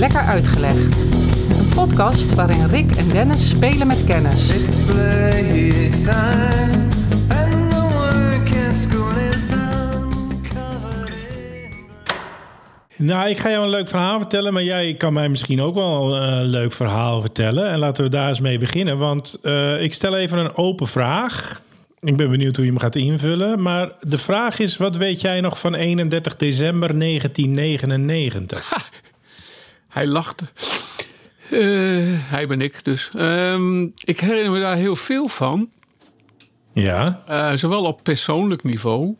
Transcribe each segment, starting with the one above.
Lekker Uitgelegd. Een podcast waarin Rick en Dennis spelen met kennis. It's playtime, and the work at school is done. Covered in Nou, ik ga jou een leuk verhaal vertellen, maar jij kan mij misschien ook wel een leuk verhaal vertellen. En laten we daar eens mee beginnen, want eh, ik stel even een open vraag. Ik ben benieuwd hoe je hem gaat invullen, maar de vraag is: wat weet jij nog van 31 december 1999? Hij lachte. Eh, hij ben ik dus. Ehm, ik herinner me daar heel veel van. Ja, Eh, zowel op persoonlijk niveau.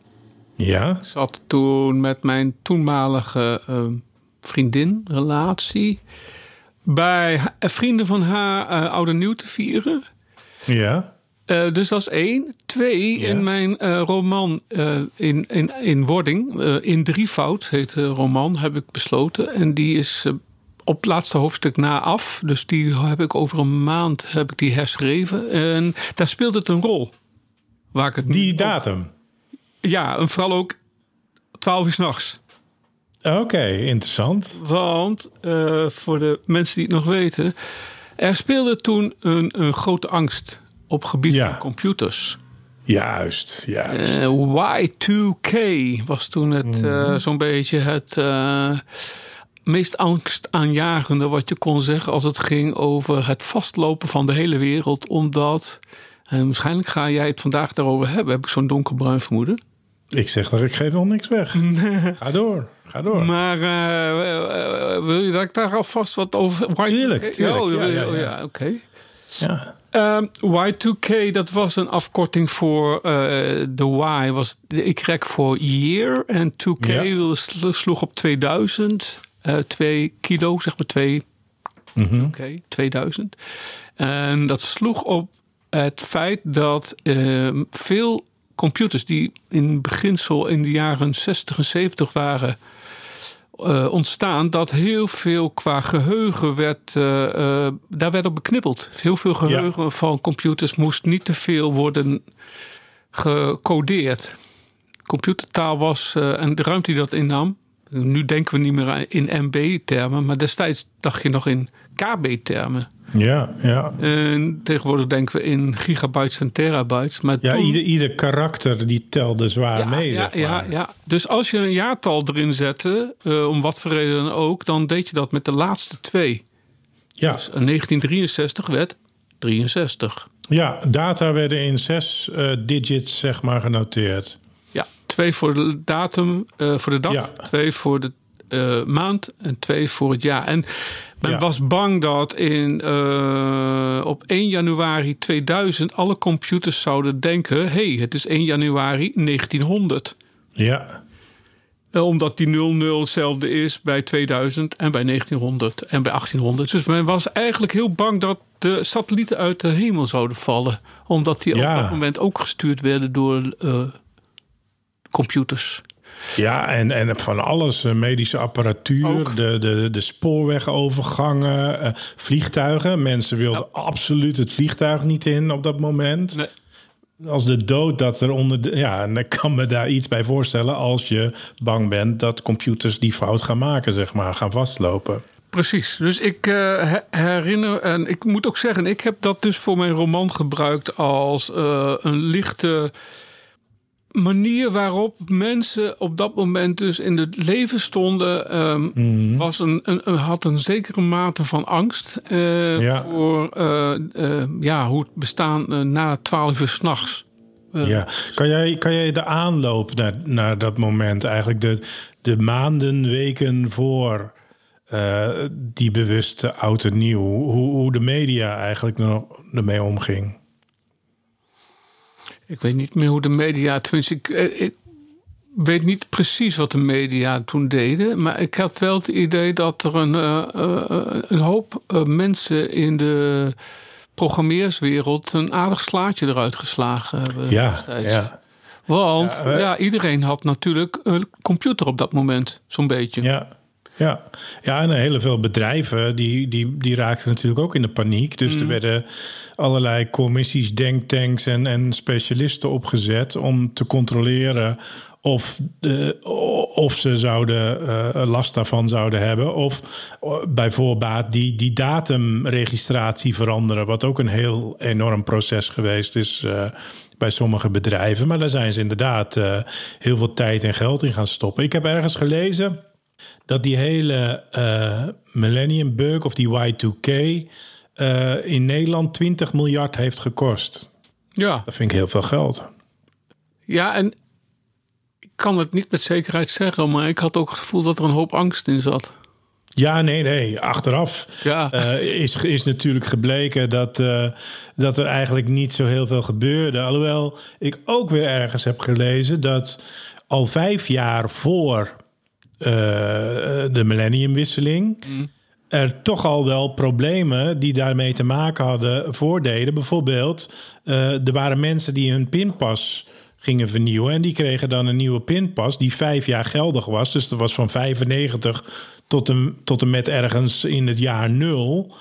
ja, Ik zat toen met mijn toenmalige ehm, vriendin, relatie... bij ha- vrienden van haar eh, oude nieuw te vieren. ja, Eh, dus dat is één. Twee, in mijn eh, roman eh, in, in, in wording, eh, in drievoud heet de roman, heb ik besloten. En die is eh, op het laatste hoofdstuk na af. Dus die heb ik over een maand heb ik die herschreven. En daar speelt het een rol. Waar ik het die datum. Ja, en vooral ook 12 uur s'nachts. Oké, interessant. Want eh, voor de mensen die het nog weten, er speelde toen een, een grote angst op gebied Ja. van computers. Juist, juist. Eh, Y2K was toen het eh, zo'n beetje het meest angstaanjagende wat je kon zeggen als het ging over het vastlopen van de hele wereld. Omdat, en waarschijnlijk ga jij het vandaag daarover hebben, heb ik zo'n donkerbruin vermoeden. Ik zeg dat ik geef nog niks weg. Ga door, ga door. Maar eh, eh, eh, wil je dat ik daar alvast wat over... Y2K? Tuurlijk, tuurlijk. Oh, Ja, ja, oh, ja. oké. Ja. Ehm, Y2K, dat was een afkorting voor eh, de Y, was de Y voor year. En 2K Ja. sloeg op 2000. Eh 2 kilo, zeg maar 2 Mhm. Oké, 2000. En dat sloeg op het feit dat ehm, veel computers die in beginsel in de jaren 60 en 70 waren eh, ontstaan, dat heel veel qua geheugen werd, eh, daar werd op beknippeld. Heel veel geheugen van computers moest niet te veel worden gecodeerd. Computertaal was, en de ruimte die dat innam, nu denken we niet meer in MB-termen, maar destijds dacht je nog in KB-termen. Ja, ja. En tegenwoordig denken we in gigabytes en terabytes. Maar Ja, toen- ieder, ieder karakter die telde zwaar ja, mee, ja, zeg maar. ja, ja. Dus als je een jaartal erin zette, eh, om wat voor reden dan ook, dan deed je dat met de laatste twee. Ja, Dus 1963 werd 63. ja, data werden in zes eh, digits, zeg maar, genoteerd. Twee voor de datum, eh, voor de dag, Ja. twee voor de eh, maand en twee voor het jaar. En men Ja. was bang dat in, eh, op 1 januari 2000 alle computers zouden denken: hé, hey, het is 1 januari 1900. Ja, Omdat die 00 hetzelfde is bij 2000 en bij 1900 en bij 1800. Dus men was eigenlijk heel bang dat de satellieten uit de hemel zouden vallen. Omdat die Ja. op dat moment ook gestuurd werden door computers. ja en, en van alles. eh, medische apparatuur, Ook. de, de, de spoorwegovergangen, eh, vliegtuigen. Mensen wilden absoluut het vliegtuig niet in op dat moment. Nee. Als de dood dat er onder... De, ja, en ik kan me daar iets bij voorstellen... als je bang bent dat computers die fout gaan maken, zeg maar, gaan vastlopen. Precies. Dus ik eh, he- herinner, en ik moet ook zeggen, ik heb dat dus voor mijn roman gebruikt als een lichte manier waarop mensen op dat moment dus in het leven stonden. ehm, Mhm. was een, een, had een zekere mate van angst eh, Ja. voor eh, eh, ja, hoe het bestaan na twaalf uur s'nachts. Ja, kan jij, kan jij de aanloop naar, naar dat moment, eigenlijk de, de maanden, weken voor die bewuste oud en nieuw, hoe, hoe de media eigenlijk nog ermee omging? Ik weet niet meer hoe de media, tenminste, ik, eh, ik weet niet precies wat de media toen deden. Maar ik had wel het idee dat er een, eh, eh, een hoop mensen in de programmeerswereld een aardig slaatje eruit geslagen hebben. Ja, destijds. ja, Want Ja, ja, iedereen had natuurlijk een computer op dat moment, zo'n beetje. ja. Ja, ja en hele veel bedrijven die, die, die raakten natuurlijk ook in de paniek. Dus er werden allerlei commissies, denktanks en, en specialisten opgezet om te controleren of, eh, of ze zouden eh, last daarvan zouden hebben. Of eh, bij voorbaat die, die datumregistratie veranderen. Wat ook een heel enorm proces geweest is eh, bij sommige bedrijven. Maar daar zijn ze inderdaad heel veel tijd en geld in gaan stoppen. Ik heb ergens gelezen dat die hele eh, Millennium Bug of die Y2K eh, in Nederland 20 miljard heeft gekost. Ja. Dat vind ik heel veel geld. ja, en ik kan het niet met zekerheid zeggen, maar ik had ook het gevoel dat er een hoop angst in zat. Ja, nee, nee. Achteraf Ja. eh, is, is natuurlijk gebleken dat, dat er eigenlijk niet zo heel veel gebeurde. Alhoewel ik ook weer ergens heb gelezen dat al vijf jaar voor de millenniumwisseling. Er toch al wel problemen die daarmee te maken hadden voordeden. Bijvoorbeeld, eh, er waren mensen die hun pinpas gingen vernieuwen. En die kregen dan een nieuwe pinpas die vijf jaar geldig was. Dus dat was van 95 tot en, tot en met ergens in het jaar nul.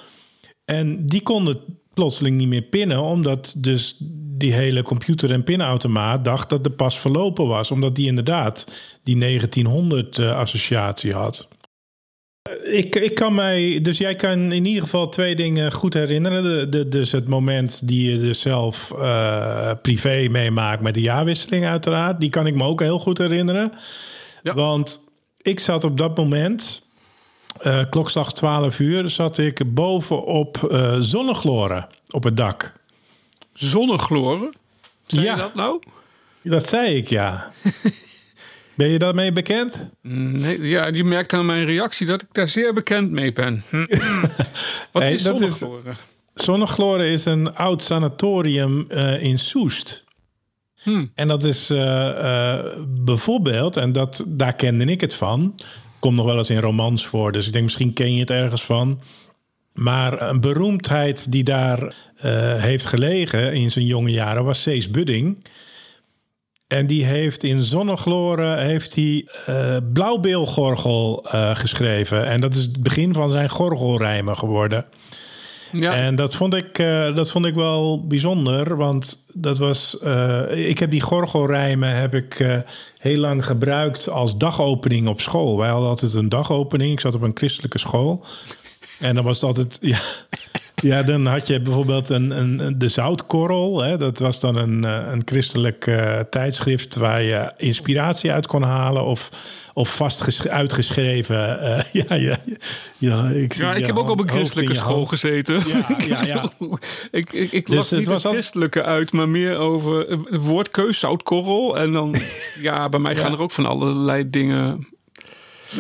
En die konden plotseling niet meer pinnen, omdat dus die hele computer- en pinautomaat dacht dat de pas verlopen was. Omdat die inderdaad die 1900-associatie had. Ik, ik kan mij, dus jij kan in ieder geval twee dingen goed herinneren. De, de, dus het moment die je dus zelf eh, privé meemaakt met de jaarwisseling, uiteraard. Die kan ik me ook heel goed herinneren. Ja. Want ik zat op dat moment, eh klokslag 12 uur, zat ik bovenop eh zonnegloren op het dak. Zonnegloren? Zei Ja. je dat nou? Dat zei ik, ja. ben je daarmee bekend? Nee, ja, je merkt aan mijn reactie dat ik daar zeer bekend mee ben. Hm. Wat Nee, is zonnegloren? Zonnegloren is een oud sanatorium eh, in Soest. Hm. En dat is eh, eh, bijvoorbeeld, en dat, daar kende ik het van. Komt nog wel eens in romans voor, dus ik denk misschien ken je het ergens van. Maar een beroemdheid die daar heeft gelegen in zijn jonge jaren was Cees Budding. En die heeft in Zonnegloren heeft hij eh Blauwbeelgorgel eh, geschreven. En dat is het begin van zijn gorgelrijmen geworden. Ja, En dat vond, ik, eh, dat vond ik wel bijzonder, want dat was. eh, ik heb die gorgelrijmen heb ik eh, heel lang gebruikt als dagopening op school. Wij hadden altijd een dagopening. Ik zat op een christelijke school. En dan was het altijd. Ja, ja dan had je bijvoorbeeld een, een, de Zoutkorrel. Hè, dat was dan een, eh, een christelijk eh, tijdschrift waar je inspiratie uit kon halen. Of, of vast ges- uitgeschreven. eh, ja, ja, ja, ik, zie ja, ik heb ook op een christelijke school gezeten. Ja, ja, ja. ik, ik, ik Dus las het niet was het al- christelijke uit, maar meer over het woordkeus, zoutkorrel. En dan, ja, bij mij gaan er ook van allerlei dingen.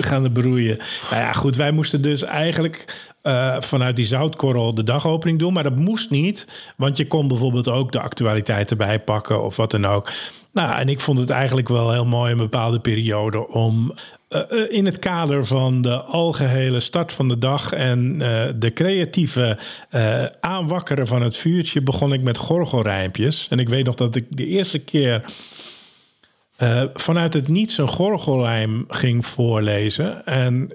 gaan er beroeien. Nou ja, goed, wij moesten dus eigenlijk eh, vanuit die zoutkorrel de dagopening doen. Maar dat moest niet, want je kon bijvoorbeeld ook de actualiteit erbij pakken of wat dan ook. Nou, en ik vond het eigenlijk wel heel mooi een bepaalde periode om eh, eh, in het kader van de algehele start van de dag en de creatieve aanwakkeren van het vuurtje begon ik met gorgelrijmpjes. En ik weet nog dat ik de eerste keer eh, vanuit het niets een gorgelrijm ging voorlezen. En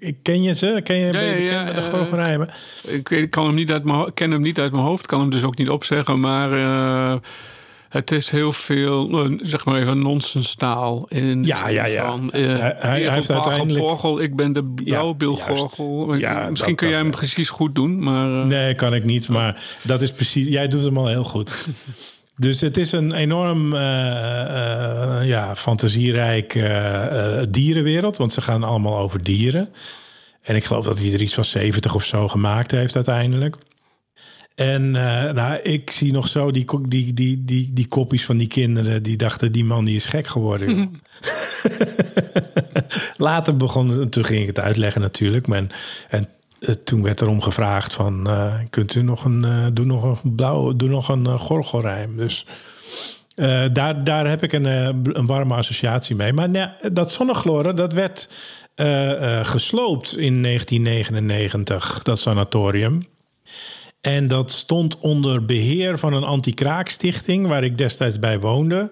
eh, ken je ze? Ken je, Ja, ben je ja, bekend ja, met de eh, gorgelrijmen? Ik, kan hem niet uit mijn, ken hem niet uit mijn hoofd, kan hem dus ook niet opzeggen. Maar het is heel veel, zeg maar even, nonsenstaal. In, Ja, ja, ja. Van, Hij- hij heeft uiteindelijk- Gorgel, ik ben de blauwbeelgorgel. Ja, Misschien kun jij hem precies goed doen, maar... Nee, kan ik niet. Maar dat is precies. Jij doet hem al heel goed. Dus het is een enorm eh, ja, fantasierijk dierenwereld. Want ze gaan allemaal over dieren. En ik geloof dat hij er iets van 70 of zo gemaakt heeft uiteindelijk. En nou, ik zie nog zo die, die, die, die, die koppies van die kinderen. Die dachten, die man die is gek geworden. Later begon, toen ging ik het uitleggen natuurlijk. Maar, en toen werd erom gevraagd van, eh, kunt u nog een, eh, doe nog een blauw, doe nog een uh, gorgelrijm. Dus eh, daar, daar heb ik een, eh, een warme associatie mee. Maar nee, dat zonnegloren, dat werd eh, eh, gesloopt in 1999, dat sanatorium. En dat stond onder beheer van een anti-kraakstichting, waar ik destijds bij woonde.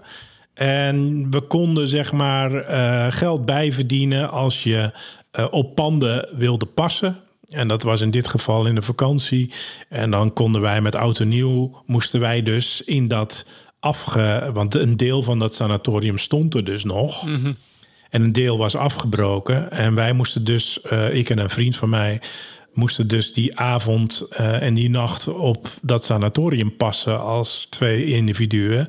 En we konden zeg maar eh, geld bijverdienen als je eh, op panden wilde passen. En dat was in dit geval in de vakantie. En dan konden wij met oud en nieuw, moesten wij dus in dat afge... Want een deel van dat sanatorium stond er dus nog. En een deel was afgebroken. En wij moesten dus, eh, ik en een vriend van mij... moesten dus die avond eh, en die nacht op dat sanatorium passen... als twee individuen.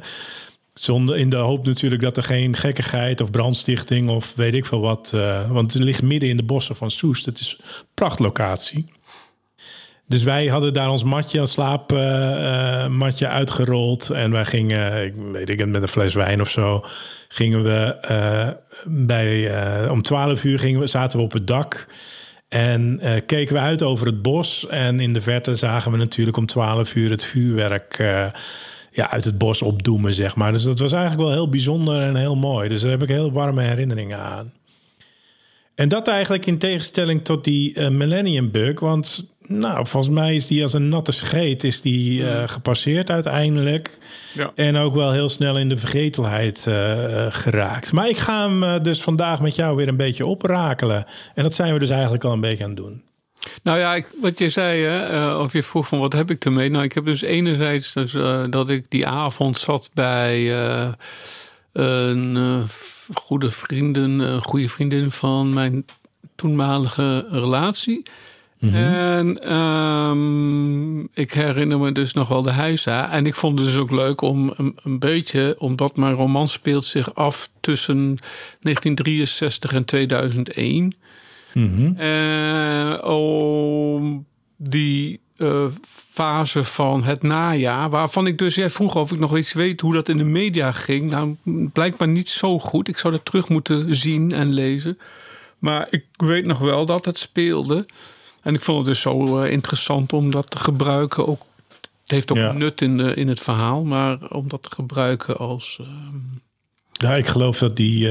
Zonder, in de hoop natuurlijk dat er geen gekkigheid of brandstichting... of weet ik veel wat... eh, want het ligt midden in de bossen van Soest. Het is een prachtlocatie. Dus wij hadden daar ons matje, slaapmatje uitgerold. En wij gingen, ik weet ik het, met een fles wijn of zo... gingen we eh, bij... eh, om 12 uur gingen we, zaten we op het dak... En eh, keken we uit over het bos. En in de verte zagen we natuurlijk om 12 uur het vuurwerk... ja, uit het bos opdoemen, zeg maar. Dus dat was eigenlijk wel heel bijzonder en heel mooi. Dus daar heb ik heel warme herinneringen aan. En dat eigenlijk in tegenstelling tot die eh, Millennium Bug. Want nou, volgens mij is die als een natte scheet is die, eh, gepasseerd uiteindelijk. Ja. En ook wel heel snel in de vergetelheid eh, geraakt. Maar ik ga hem dus vandaag met jou weer een beetje oprakelen. En dat zijn we dus eigenlijk al een beetje aan het doen. Nou ja, ik, wat je zei, hè, eh, of je vroeg van wat heb ik ermee? Nou, ik heb dus enerzijds dus, eh, dat ik die avond zat bij eh, een goede vriendin, een goede vriendin van mijn toenmalige relatie. En ehm, ik herinner me dus nog wel de huisa. En ik vond het dus ook leuk om een, een beetje, omdat mijn roman speelt zich af tussen 1963 en 2001. Eh, om die eh, fase van het najaar, waarvan ik dus, jij vroeg of ik nog iets weet hoe dat in de media ging. Nou, blijkbaar niet zo goed. Ik zou dat terug moeten zien en lezen. Maar ik weet nog wel dat het speelde. En ik vond het dus zo eh, interessant om dat te gebruiken. Ook, het heeft ook Ja. nut in, de, in het verhaal, maar om dat te gebruiken als. eh, Ja, ik geloof dat die,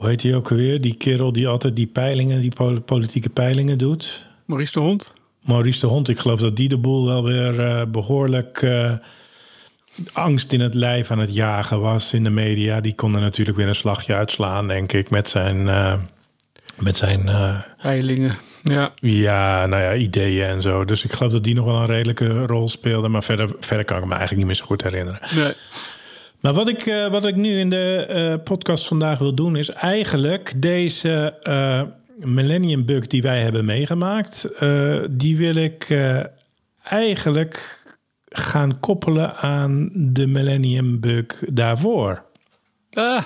hoe heet die ook alweer? Die kerel die altijd die peilingen, die pol- politieke peilingen doet. Maurice de Hond. Maurice de Hond, ik geloof dat die de boel wel weer eh, behoorlijk eh, angst in het lijf aan het jagen was in de media. Die kon er natuurlijk weer een slagje uitslaan, denk ik, met zijn, eh, met zijn Peilingen. Ja. ja, nou ja, ideeën en zo. Dus ik geloof dat die nog wel een redelijke rol speelde. Maar verder, verder kan ik me eigenlijk niet meer zo goed herinneren. Nee. Maar wat ik, eh, wat ik nu in de eh, podcast vandaag wil doen, is eigenlijk deze eh, Millennium Bug die wij hebben meegemaakt, die wil ik eigenlijk gaan koppelen aan de Millennium Bug daarvoor. Ah,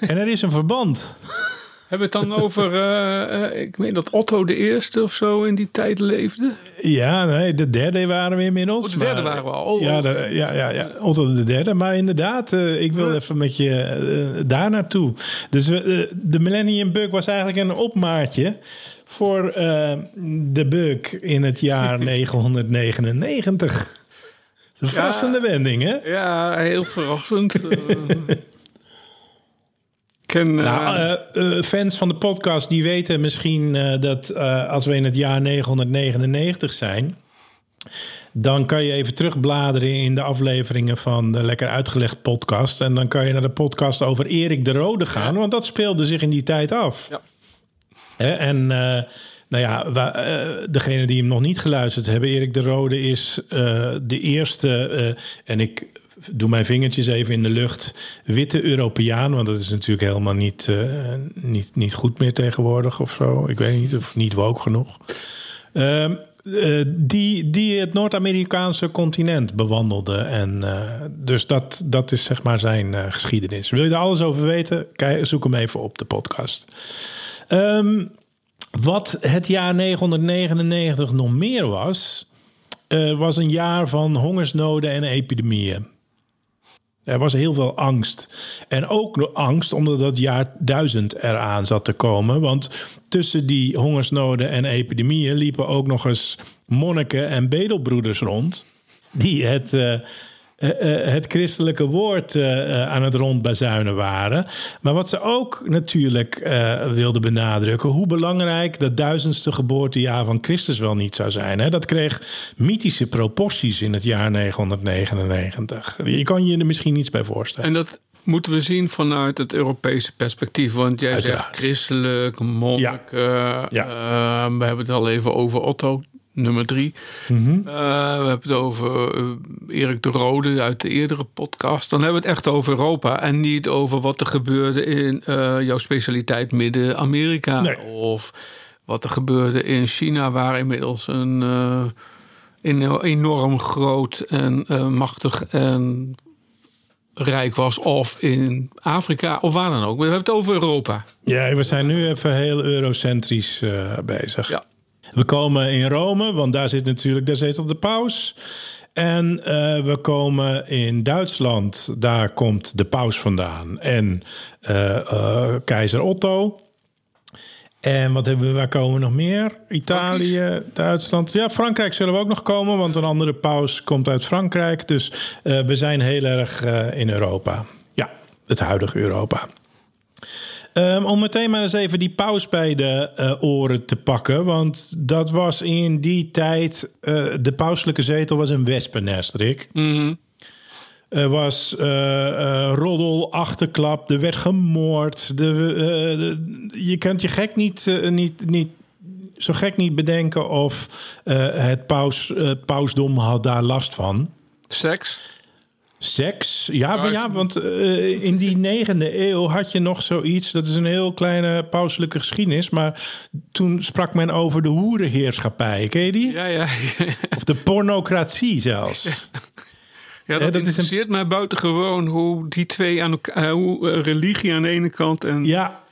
En er is een verband. Hebben we het dan over, eh, eh, ik meen dat Otto de Eerste of zo in die tijd leefde? Ja, nee, de derde waren we inmiddels. Oh, de derde maar- waren we al. Oh, ja, oh. de, ja, ja, ja, Otto de derde. Maar inderdaad, eh, ik wil even met je daar naartoe. Dus de Millennium Bug was eigenlijk een opmaatje voor de bug in het jaar 999. Een verrassende wending, hè? Ja, heel verrassend. Ken, eh, Nou, eh, eh, fans van de podcast die weten misschien dat als we in het jaar 999 zijn, dan kan je even terugbladeren in de afleveringen van de Lekker Uitgelegd podcast. En dan kan je naar de podcast over Erik de Rode gaan, want dat speelde zich in die tijd af. Ja. Hè, en nou ja, wa- eh, degene die hem nog niet geluisterd hebben, Erik de Rode is de eerste, en ik doe mijn vingertjes even in de lucht, witte Europeaan, want dat is natuurlijk helemaal niet, eh, niet, niet goed meer tegenwoordig of zo. Ik weet niet, of niet woke genoeg. Ehm, eh, die, die het Noord-Amerikaanse continent bewandelde. En eh, dus dat, dat is zeg maar zijn geschiedenis. Wil je er alles over weten? Kijk, zoek hem even op de podcast. Ehm, wat het jaar 999 nog meer was, was een jaar van hongersnoden en epidemieën. Er was heel veel angst. En ook angst omdat dat jaar 1000 eraan zat te komen. Want tussen die hongersnoden en epidemieën liepen ook nog eens monniken en bedelbroeders rond. Die het, eh, het christelijke woord eh, eh, aan het rondbazuinen waren. Maar wat ze ook natuurlijk eh, wilden benadrukken, hoe belangrijk dat duizendste geboortejaar van Christus wel niet zou zijn. Hè? Dat kreeg mythische proporties in het jaar 999. Je kan je er misschien niets bij voorstellen. En dat moeten we zien vanuit het Europese perspectief. Want jij Uiteraard. zegt christelijk, monnik. eh, Ja. eh, we hebben het al even over Otto nummer drie. Mhm. Eh, we hebben het over eh, Erik de Rode uit de eerdere podcast. Dan hebben we het echt over Europa en niet over wat er gebeurde in eh, jouw specialiteit Midden-Amerika. Nee. Of wat er gebeurde in China, waar inmiddels een, een enorm groot en machtig en rijk was. Of in Afrika, of waar dan ook. We hebben het over Europa. Ja, we zijn nu even heel eurocentrisch bezig. Ja. We komen in Rome, want daar zit natuurlijk, daar zetelt de paus. En eh, we komen in Duitsland, daar komt de paus vandaan. En eh, eh, keizer Otto. En wat hebben we, waar komen we nog meer? Italië, Duitsland. Ja, Frankrijk zullen we ook nog komen, want een andere paus komt uit Frankrijk. Dus we zijn heel erg in Europa. Ja, het huidige Europa. Ehm, om meteen maar eens even die paus bij de eh, oren te pakken. Want dat was in die tijd. eh, de pauselijke zetel was een wespennest, Rick. Er was eh, roddel, achterklap, er werd gemoord. De, de- je kunt je gek niet, niet, niet, zo gek niet bedenken of het paus, pausdom had daar last van. Seks. Seks? Ja, Ja, maar ja want eh, in die negende eeuw had je nog zoiets. Dat is een heel kleine pauselijke geschiedenis. Maar toen sprak men over de hoerenheerschappij. Ken je die? Ja, ja. Of de pornocratie zelfs. Ja, dat, dat is een- interesseert mij buitengewoon hoe die twee aan elkaar, eh, hoe eh, religie aan de ene kant en Ja,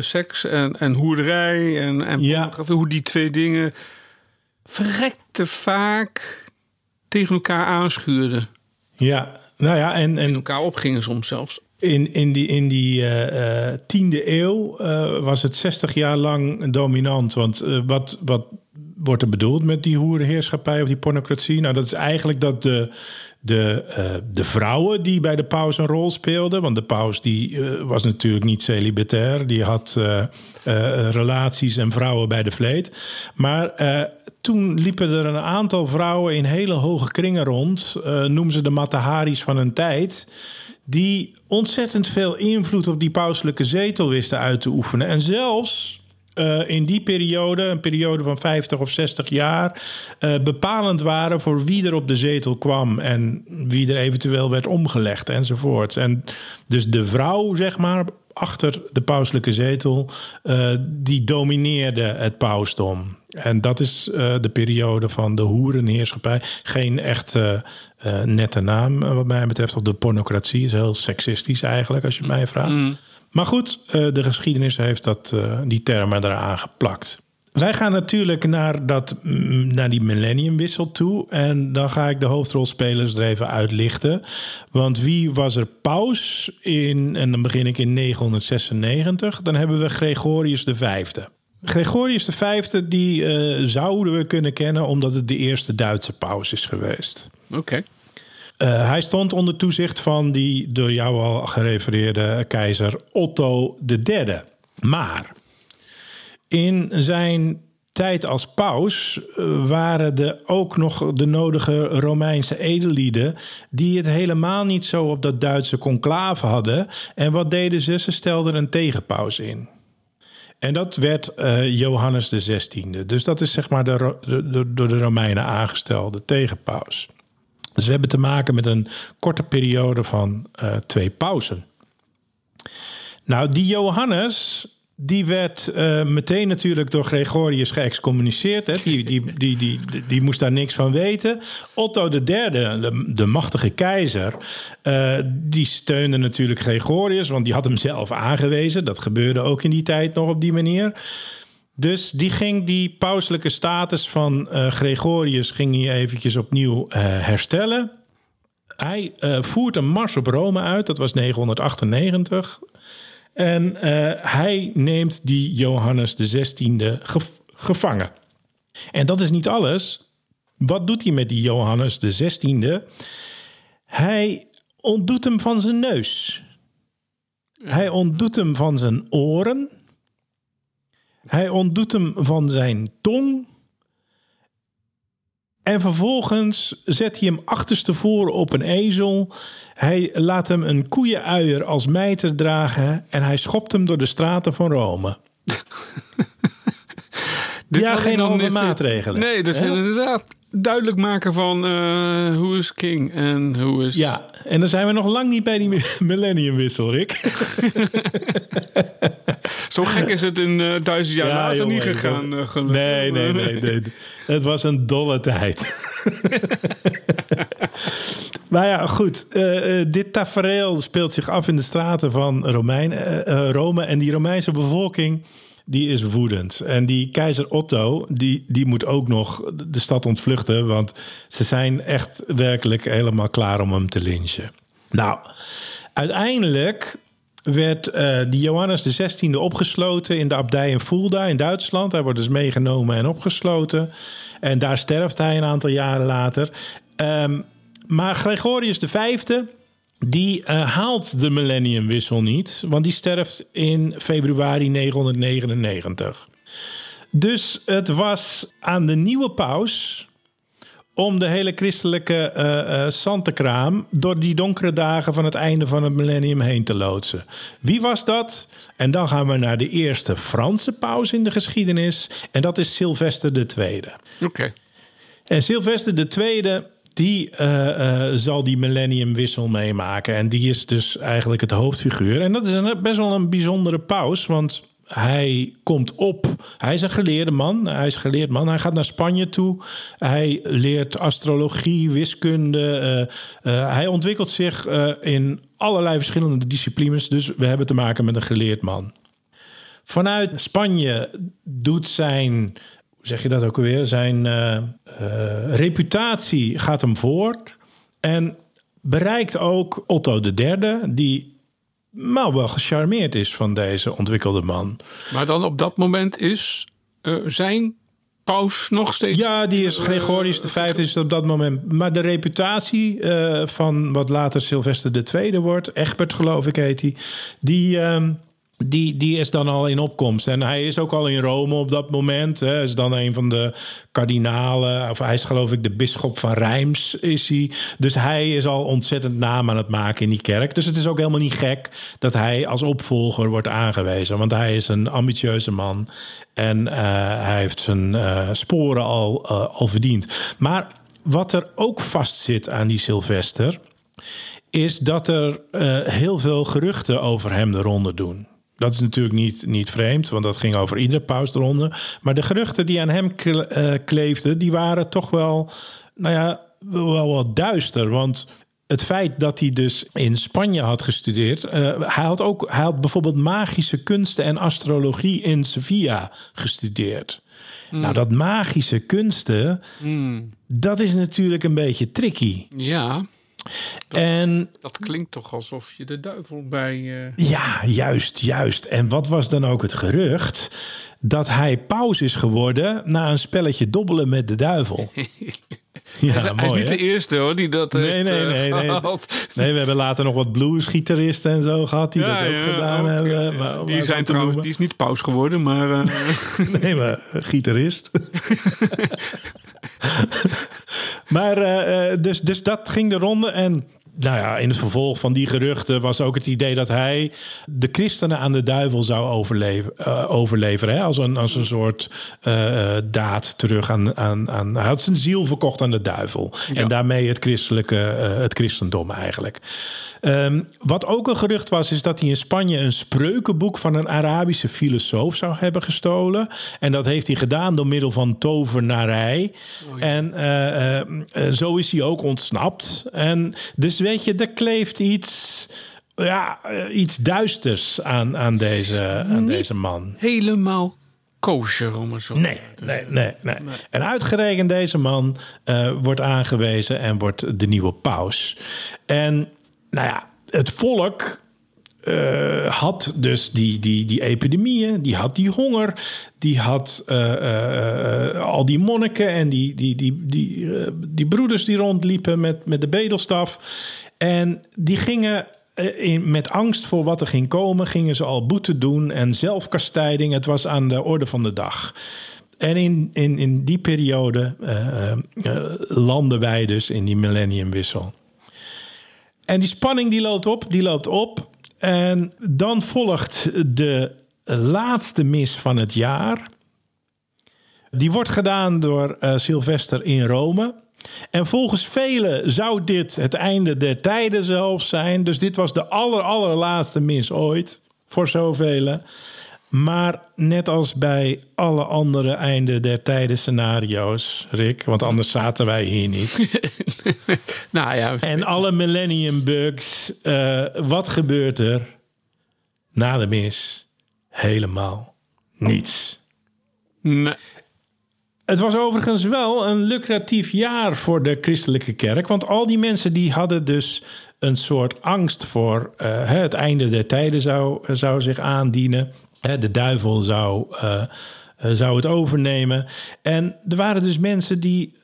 seks en, en hoerderij en, en Ja. hoe die twee dingen verrekte vaak tegen elkaar aanschuurden. Ja. Nou ja, en, En en elkaar opgingen soms zelfs. in, in die, in die eh, eh, tiende eeuw eh, was het 60 jaar lang dominant. Want wat, wat wordt er bedoeld met die hoerenheerschappij of die pornocratie? Nou, dat is eigenlijk dat de, de, de vrouwen die bij de paus een rol speelden... want de paus die, was natuurlijk niet celibatair. Die had relaties en vrouwen bij de vleet. Maar toen liepen er een aantal vrouwen in hele hoge kringen rond. eh noemen ze de Mataharis van hun tijd die ontzettend veel invloed op die pauselijke zetel wisten uit te oefenen. En zelfs eh, in die periode, een periode van 50 of 60 jaar, eh, bepalend waren voor wie er op de zetel kwam en wie er eventueel werd omgelegd enzovoort. En dus de vrouw, zeg maar, achter de pauselijke zetel, eh, die domineerde het pausdom. En dat is eh, de periode van de hoerenheerschappij. Geen echt eh, nette naam, wat mij betreft. Of de pornocratie is heel seksistisch eigenlijk, als je mij vraagt. Maar goed, de geschiedenis heeft dat, die termen eraan geplakt. Wij gaan natuurlijk naar, dat, mm, naar die millenniumwissel toe. En dan ga ik de hoofdrolspelers er even uitlichten. Want wie was er paus in, en dan begin ik in 996. Dan hebben we Gregorius V. Gregorius V, die eh, zouden we kunnen kennen omdat het de eerste Duitse paus is geweest. Oké. Eh, hij stond onder toezicht van die door jou al gerefereerde keizer Otto III. Maar in zijn tijd als paus eh, waren er ook nog de nodige Romeinse edellieden die het helemaal niet zo op dat Duitse conclave hadden. En wat deden ze? Ze stelden een tegenpaus in. En dat werd eh, Johannes de. Dus dat is zeg maar de, de- door de Romeinen aangestelde tegenpaus. Dus we hebben te maken met een korte periode van eh, twee pausen. Nou, die Johannes, die werd eh, meteen natuurlijk door Gregorius geëxcommuniceerd. Die, die, die, die, die, moest daar niks van weten. Otto III, de, de machtige keizer, eh, die steunde natuurlijk Gregorius, want die had hem zelf aangewezen. Dat gebeurde ook in die tijd nog op die manier. Dus die ging die pauselijke status van eh, Gregorius ging hij eventjes opnieuw herstellen. Hij voert een mars op Rome uit, dat was 998. En eh, hij neemt die Johannes de 16e ge- gevangen. En dat is niet alles. Wat doet hij met die Johannes de 16e? Hij ontdoet hem van zijn neus. Hij ontdoet hem van zijn oren. Hij ontdoet hem van zijn tong. En vervolgens zet hij hem achterstevoren op een ezel. Hij laat hem een koeienuier als mijter dragen. En hij schopt hem door de straten van Rome. Ja, geen andere maatregelen. Nee, dat is inderdaad duidelijk maken van eh who is king en who is... Ja, en dan zijn we nog lang niet bij die mi- millenniumwissel, Rick. Zo gek is het in eh, duizend jaar Ja, later jongen, niet gegaan. eh, gelukkig. Nee, nee, nee, nee. Het was een dolle tijd. maar ja, goed. dit tafereel speelt zich af in de straten van Romein, Rome. En die Romeinse bevolking, die is woedend. En die keizer Otto, die, die moet ook nog de stad ontvluchten. Want ze zijn echt werkelijk helemaal klaar om hem te lynchen. Nou, uiteindelijk werd eh, die Johannes de 16e opgesloten in de abdij in Fulda in Duitsland. Hij wordt dus meegenomen en opgesloten. En daar sterft hij een aantal jaren later. Ehm, maar Gregorius V, die eh, haalt de millenniumwissel niet, want die sterft in februari 999. Dus het was aan de nieuwe paus om de hele christelijke zantekraam door die donkere dagen van het einde van het millennium heen te loodsen. Wie was dat? En dan gaan we naar de eerste Franse paus in de geschiedenis. En dat is Sylvester II. Oké. En Sylvester II, die eh, eh, zal die millenniumwissel meemaken. En die is dus eigenlijk het hoofdfiguur. En dat is een, best wel een bijzondere paus, want hij komt op. Hij is een geleerde man. Hij is een geleerd man. Hij gaat naar Spanje toe. Hij leert astrologie, wiskunde. eh, hij ontwikkelt zich in allerlei verschillende disciplines. Dus we hebben te maken met een geleerd man. Vanuit Spanje doet zijn, zeg je dat ook alweer, zijn eh, eh, reputatie gaat hem voort. En bereikt ook Otto III, die nou wel gecharmeerd is van deze ontwikkelde man. Maar dan op dat moment is eh, zijn paus nog steeds... Ja, die is Gregorius de Vijfde is op dat moment. Maar de reputatie van wat later Sylvester II wordt, Egbert geloof ik heet hij, die, ehm, die, die is dan al in opkomst. En hij is ook al in Rome op dat moment. Hè. Is dan een van de kardinalen, of hij is geloof ik de bisschop van Reims is hij. Dus hij is al ontzettend naam aan het maken in die kerk. Dus het is ook helemaal niet gek dat hij als opvolger wordt aangewezen. Want hij is een ambitieuze man. En eh, hij heeft zijn eh, sporen al, eh, al verdiend. Maar wat er ook vast zit aan die Sylvester... is dat er heel veel geruchten over hem de ronde doen. Dat is natuurlijk niet, niet vreemd, want dat ging over iedere paus de ronde. Maar de geruchten die aan hem eh, kleefden... die waren toch wel, nou ja, wel wat duister. Want het feit dat hij dus in Spanje had gestudeerd. eh, hij, had ook, hij had bijvoorbeeld magische kunsten en astrologie in Sevilla gestudeerd. Nou, dat magische kunsten, dat is natuurlijk een beetje tricky. Ja, En dat klinkt toch alsof je de duivel bij... eh, ja, juist, juist. En wat was dan ook het gerucht? Dat hij paus is geworden na een spelletje dobbelen met de duivel. Ja, hij is mooi niet hè? de eerste hoor die dat Nee, heeft nee, eh, nee, nee. Nee, we hebben later nog wat bluesgitaristen en zo gehad die dat ook gedaan hebben. Maar- die, zijn trouwens, die is niet paus geworden, maar eh, Nee, maar gitarist. maar eh, eh, dus, dus dat ging de ronde. En nou ja, in het vervolg van die geruchten was ook het idee dat hij de christenen aan de duivel zou overleven, eh, overleveren. Hè? Als, een, als een soort daad terug aan, aan, aan. Hij had zijn ziel verkocht aan de duivel. En daarmee het christelijke, het christendom eigenlijk. Ehm, wat ook een gerucht was, is dat hij in Spanje een spreukenboek van een Arabische filosoof zou hebben gestolen. En dat heeft hij gedaan door middel van tovernarij. En eh, eh, eh, zo is hij ook ontsnapt. En dus weet je, er kleeft iets, ja, iets duisters aan, aan, deze, aan deze man. helemaal kosher om het zo Nee, nee, nee, nee. En uitgerekend deze man wordt aangewezen en wordt de nieuwe paus. En nou ja, het volk eh, had dus die, die, die epidemieën, die had die honger, die had eh, eh, al die monniken en die, die, die, die, die broeders die rondliepen met, met de bedelstaf. En die gingen in, met angst voor wat er ging komen, gingen ze al boete doen en zelfkastijding. Het was aan de orde van de dag. En in, in, in die periode landen wij dus in die millenniumwissel. En die spanning die loopt op, die loopt op. En dan volgt de laatste mis van het jaar. Die wordt gedaan door eh, Sylvester in Rome. En volgens velen zou dit het einde der tijden zelf zijn. Dus dit was de aller, allerlaatste mis ooit. Voor zoveel. Maar net als bij alle andere einde der tijden scenario's, Rick, want anders zaten wij hier niet. Nou ja, En alle millennium bugs, eh, wat gebeurt er na de mis? Helemaal niets. nee. Het was overigens wel een lucratief jaar voor de christelijke kerk. Want al die mensen die hadden dus een soort angst voor eh, het einde der tijden zou, zou zich aandienen. De duivel zou, eh, eh, zou het overnemen. En er waren dus mensen die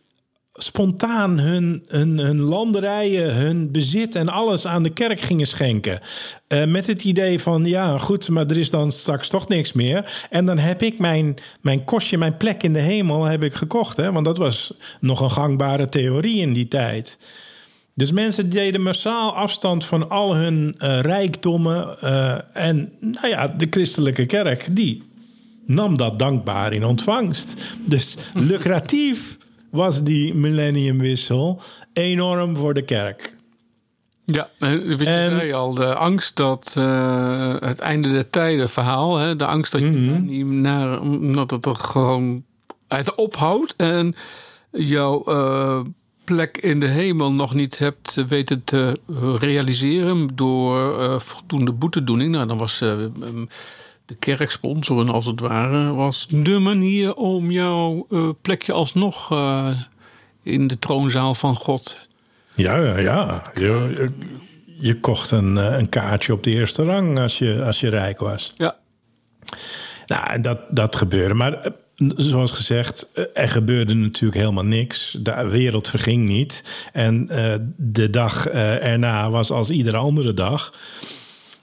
spontaan hun, hun, hun landerijen, hun bezit en alles aan de kerk gingen schenken. Eh, met het idee van, ja goed, maar er is dan straks toch niks meer. En dan heb ik mijn, mijn kostje, mijn plek in de hemel heb ik gekocht. Hè? Want dat was nog een gangbare theorie in die tijd. Dus mensen deden massaal afstand van al hun eh, rijkdommen. eh, en nou ja, de christelijke kerk, die nam dat dankbaar in ontvangst. Dus lucratief was die millenniumwissel enorm voor de kerk. Ja, eh, wat je En- zei al, de angst dat het einde der tijden verhaal, hè, de angst dat je Mhm. niet naar, dat het er gewoon uit ophoudt en jouw plek in de hemel nog niet hebt weten te realiseren door eh, voldoende boetedoening. Nou, dan was eh, de kerk sponsoren als het ware, was de manier om jouw eh, plekje alsnog eh, in de troonzaal van God Ja, ja, ja. Je, je, kocht een, eh, een kaartje op de eerste rang als je, als je rijk was. Ja, Nou, en dat, dat gebeurde. Maar eh, zoals gezegd, eh, er gebeurde natuurlijk helemaal niks. De wereld verging niet. En eh, de dag eh, erna was als iedere andere dag.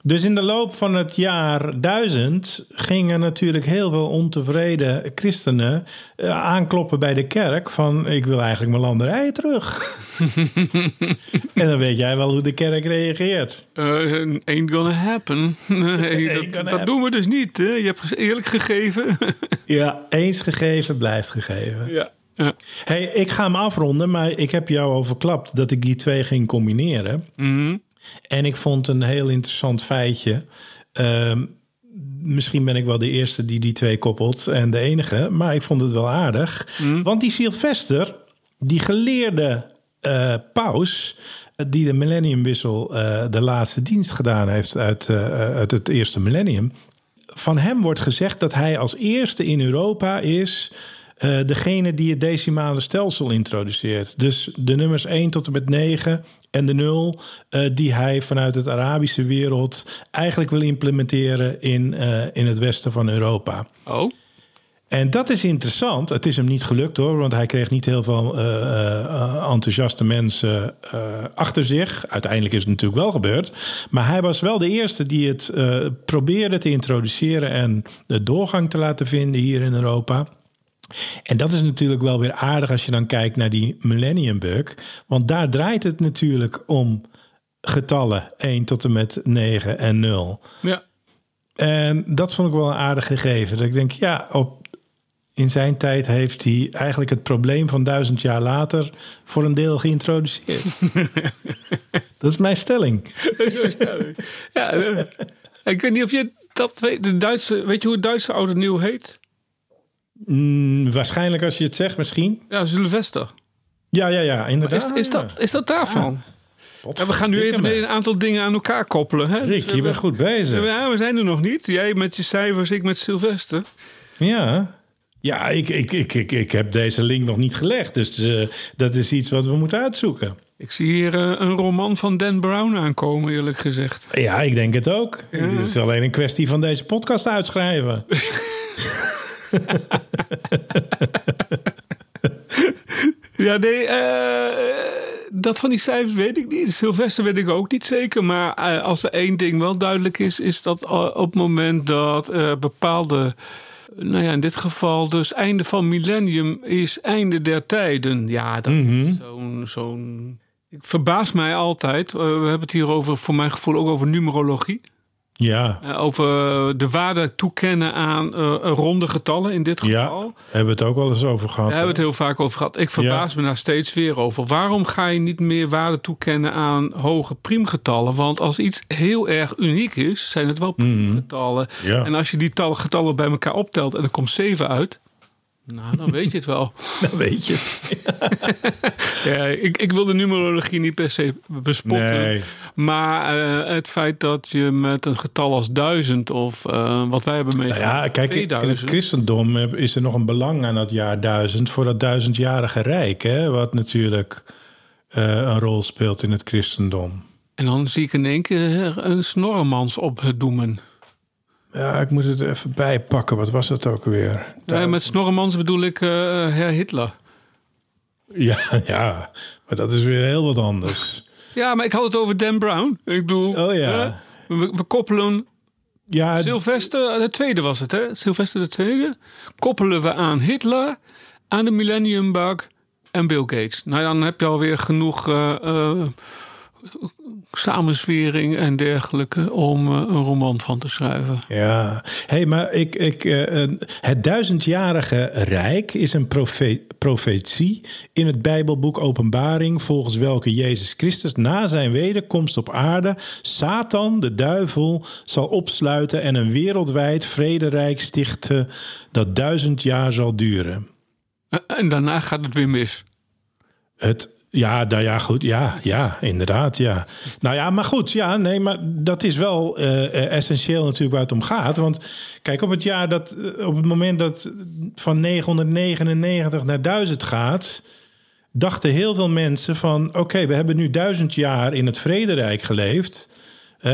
Dus in de loop van het jaar 1000 gingen natuurlijk heel veel ontevreden christenen eh, aankloppen bij de kerk van ik wil eigenlijk mijn landerijen terug. en dan weet jij wel hoe de kerk reageert. Uh, ain't gonna happen. Nee, dat, gonna dat happen. doen we dus niet. Hè? Je hebt eerlijk gegeven. Ja, eens gegeven blijft gegeven. ja. ja. Hey, ik ga hem afronden, maar ik heb jou al verklapt dat ik die twee ging combineren. Mhm. En ik vond een heel interessant feitje. Ehm, misschien ben ik wel de eerste die die twee koppelt en de enige, maar ik vond het wel aardig. Want die Sylvester, die geleerde eh, paus, eh, die de millenniumwissel eh, de laatste dienst gedaan heeft uit, uit het eerste millennium. Van hem wordt gezegd dat hij als eerste in Europa is eh, degene die het decimale stelsel introduceert. Dus de nummers 1 tot en met 9 en de 0 eh, die hij vanuit het Arabische wereld eigenlijk wil implementeren in, eh, in het westen van Europa. Oh. En dat is interessant. Het is hem niet gelukt hoor, want hij kreeg niet heel veel enthousiaste mensen achter zich. Uiteindelijk is het natuurlijk wel gebeurd. Maar hij was wel de eerste die het probeerde te introduceren en de doorgang te laten vinden hier in Europa. En dat is natuurlijk wel weer aardig als je dan kijkt naar die Millennium Bug. Want daar draait het natuurlijk om getallen 1 tot en met 9 en 0. Ja. En dat vond ik wel een aardig gegeven. Dat ik denk, ja, op, in zijn tijd heeft hij eigenlijk het probleem van duizend jaar later voor een deel geïntroduceerd. dat is mijn stelling. Zo is het. ja eh, ik weet niet of je dat weet. De Duitse, weet je hoe het Duitse oude nieuw heet? Mm, waarschijnlijk als je het zegt, misschien. Ja, Sylvester. Ja, ja, ja, Is, inderdaad. is, dat, is dat daarvan? En we gaan nu even een aantal dingen aan elkaar koppelen. Hè? Rick, je bent goed bezig. Ja, we zijn er nog niet. Jij met je cijfers, ik met Sylvester. Ja. Ja, ik, ik, ik, ik, ik heb deze link nog niet gelegd. Dus eh, dat is iets wat we moeten uitzoeken. Ik zie hier eh, een roman van Dan Brown aankomen, eerlijk gezegd. Ja, ik denk het ook. Het is alleen een kwestie van deze podcast uitschrijven. Ja, nee, eh, dat van die cijfers weet ik niet. Sylvester weet ik ook niet zeker. Maar eh, als er één ding wel duidelijk is, is dat eh, op het moment dat bepaalde. Nou ja, in dit geval dus einde van millennium is einde der tijden. Ja, dat is zo'n... zo'n ik verbaas mij altijd. we hebben het hier over, voor mijn gevoel, ook over numerologie. Ja, Eh, over de waarde toekennen aan eh, ronde getallen in dit ja. geval. Hebben we het ook wel eens over gehad. Daar hebben we het heel vaak over gehad. Ik verbaas me daar steeds weer over. Waarom ga je niet meer waarde toekennen aan hoge priemgetallen? Want als iets heel erg uniek is, zijn het wel priemgetallen. Mhm. Ja. En als je die tal- getallen bij elkaar optelt en er komt 7 uit... Nou, dan weet je het wel. Dat weet je. Ja, ik, ik wil de numerologie niet per se bespotten. Nee. Maar eh, het feit dat je met een getal als duizend of eh, wat wij hebben Nou meegemaakt, ja, kijk, in het 2000. christendom is er nog een belang aan dat jaar duizend voor dat duizendjarige rijk, hè, wat natuurlijk eh, een rol speelt in het christendom. En dan zie ik in één keer een snorremans opdoemen. Ja, ik moet het er even bijpakken. Wat was dat ook weer? Ja, met snorremans bedoel ik eh Herr Hitler. Ja, ja, maar dat is weer heel wat anders. Ja, maar ik had het over Dan Brown. Ik bedoel, Oh ja. we, we koppelen Ja, Sylvester, de tweede was het, hè? Sylvester de tweede. Koppelen we aan Hitler, aan de Millennium Bug en Bill Gates. Nou, dan heb je alweer genoeg eh, samenswering en dergelijke om eh, een roman van te schrijven. Ja, hey, maar ik, ik, eh, eh, het duizendjarige rijk is een profe profetie in het Bijbelboek Openbaring, volgens welke Jezus Christus na zijn wederkomst op aarde Satan, de duivel, zal opsluiten en een wereldwijd vrederijk stichten dat duizend jaar zal duren. En daarna gaat het weer mis. Het, ja, nou ja, goed. Ja, ja, inderdaad, ja. Nou ja, maar goed, ja, nee, maar dat is wel eh, essentieel natuurlijk waar het om gaat. Want kijk, op het jaar dat, eh, op het moment dat van 999 naar 1000 gaat, dachten heel veel mensen van, oké, we hebben nu duizend jaar in het Vrederijk geleefd. Eh,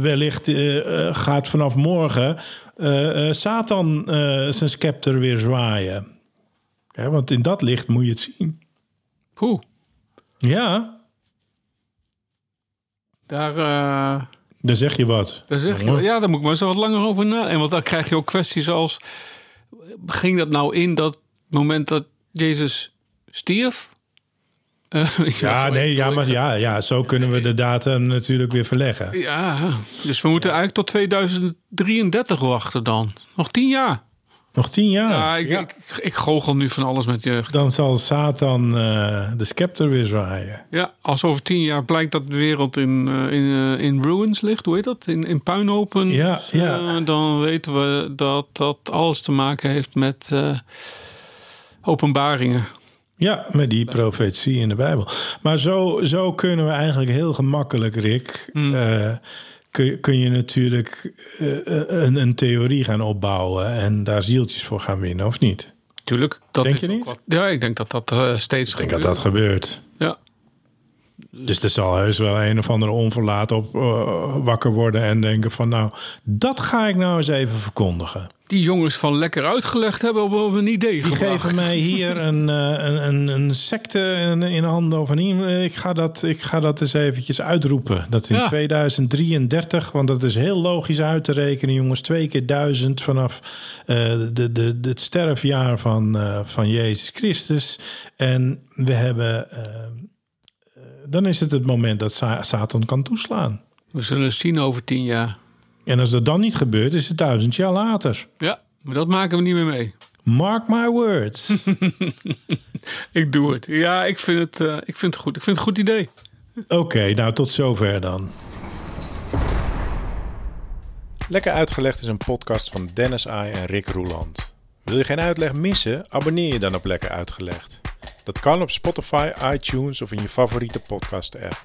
wellicht gaat vanaf morgen Satan zijn scepter weer zwaaien. Want in dat licht moet je het zien. Poeh, Ja, daar, eh, dan zeg je wat. daar zeg je, ja, daar moet ik maar eens wat langer over nadenken. Want dan krijg je ook kwesties als, ging dat nou in dat moment dat Jezus stierf? Ja, nee, ik- ja, maar ja, ja, zo kunnen we de datum natuurlijk weer verleggen. Ja, dus we moeten eigenlijk tot 2033 wachten dan. Nog tien jaar. Nog tien jaar. Ja, ik, Ik, ik goochel nu van alles met je. Dan zal Satan eh, de scepter weer zwaaien. Ja, als over tien jaar blijkt dat de wereld in, eh, in, eh, in ruins ligt, hoe heet dat? In, in puinhopen. Ja, ja. dan weten we dat dat alles te maken heeft met openbaringen. Ja, met die profetie in de Bijbel. Maar zo, zo kunnen we eigenlijk heel gemakkelijk, Rick... eh, kun, kun je natuurlijk eh, een, een theorie gaan opbouwen... en daar zieltjes voor gaan winnen, of niet? Tuurlijk. Dat Denk je niet? wat- ja, ik denk dat dat eh, steeds Ik denk dat dat gebeurt. Ja. Dus er zal heus wel een of andere onverlaat op eh, wakker worden en denken van nou, dat ga ik nou eens even verkondigen. Die jongens van lekker uitgelegd hebben op, een idee Die gebracht. geven mij hier een, eh, een, een, een secte in, in handen of een e- ik ga, dat, ik ga dat eens eventjes uitroepen. Dat in Ja. 2033, want dat is heel logisch uit te rekenen, jongens. Twee keer duizend vanaf eh, de, de, de, het sterfjaar van, eh, van Jezus Christus. En we hebben... dan is het het moment dat Sa- Satan kan toeslaan. We zullen zien over tien jaar. En als dat dan niet gebeurt, is het duizend jaar later. Ja, maar dat maken we niet meer mee. Mark my words. Ik doe het. Ja, ik vind het, eh, ik vind het goed. Ik vind het een goed idee. Oké, nou tot zover dan. Lekker Uitgelegd is een podcast van Dennis Ai en Rick Roeland. Wil je geen uitleg missen? Abonneer je dan op Lekker Uitgelegd. Dat kan op Spotify, iTunes of in je favoriete podcast app.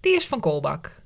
die is van Kolbak.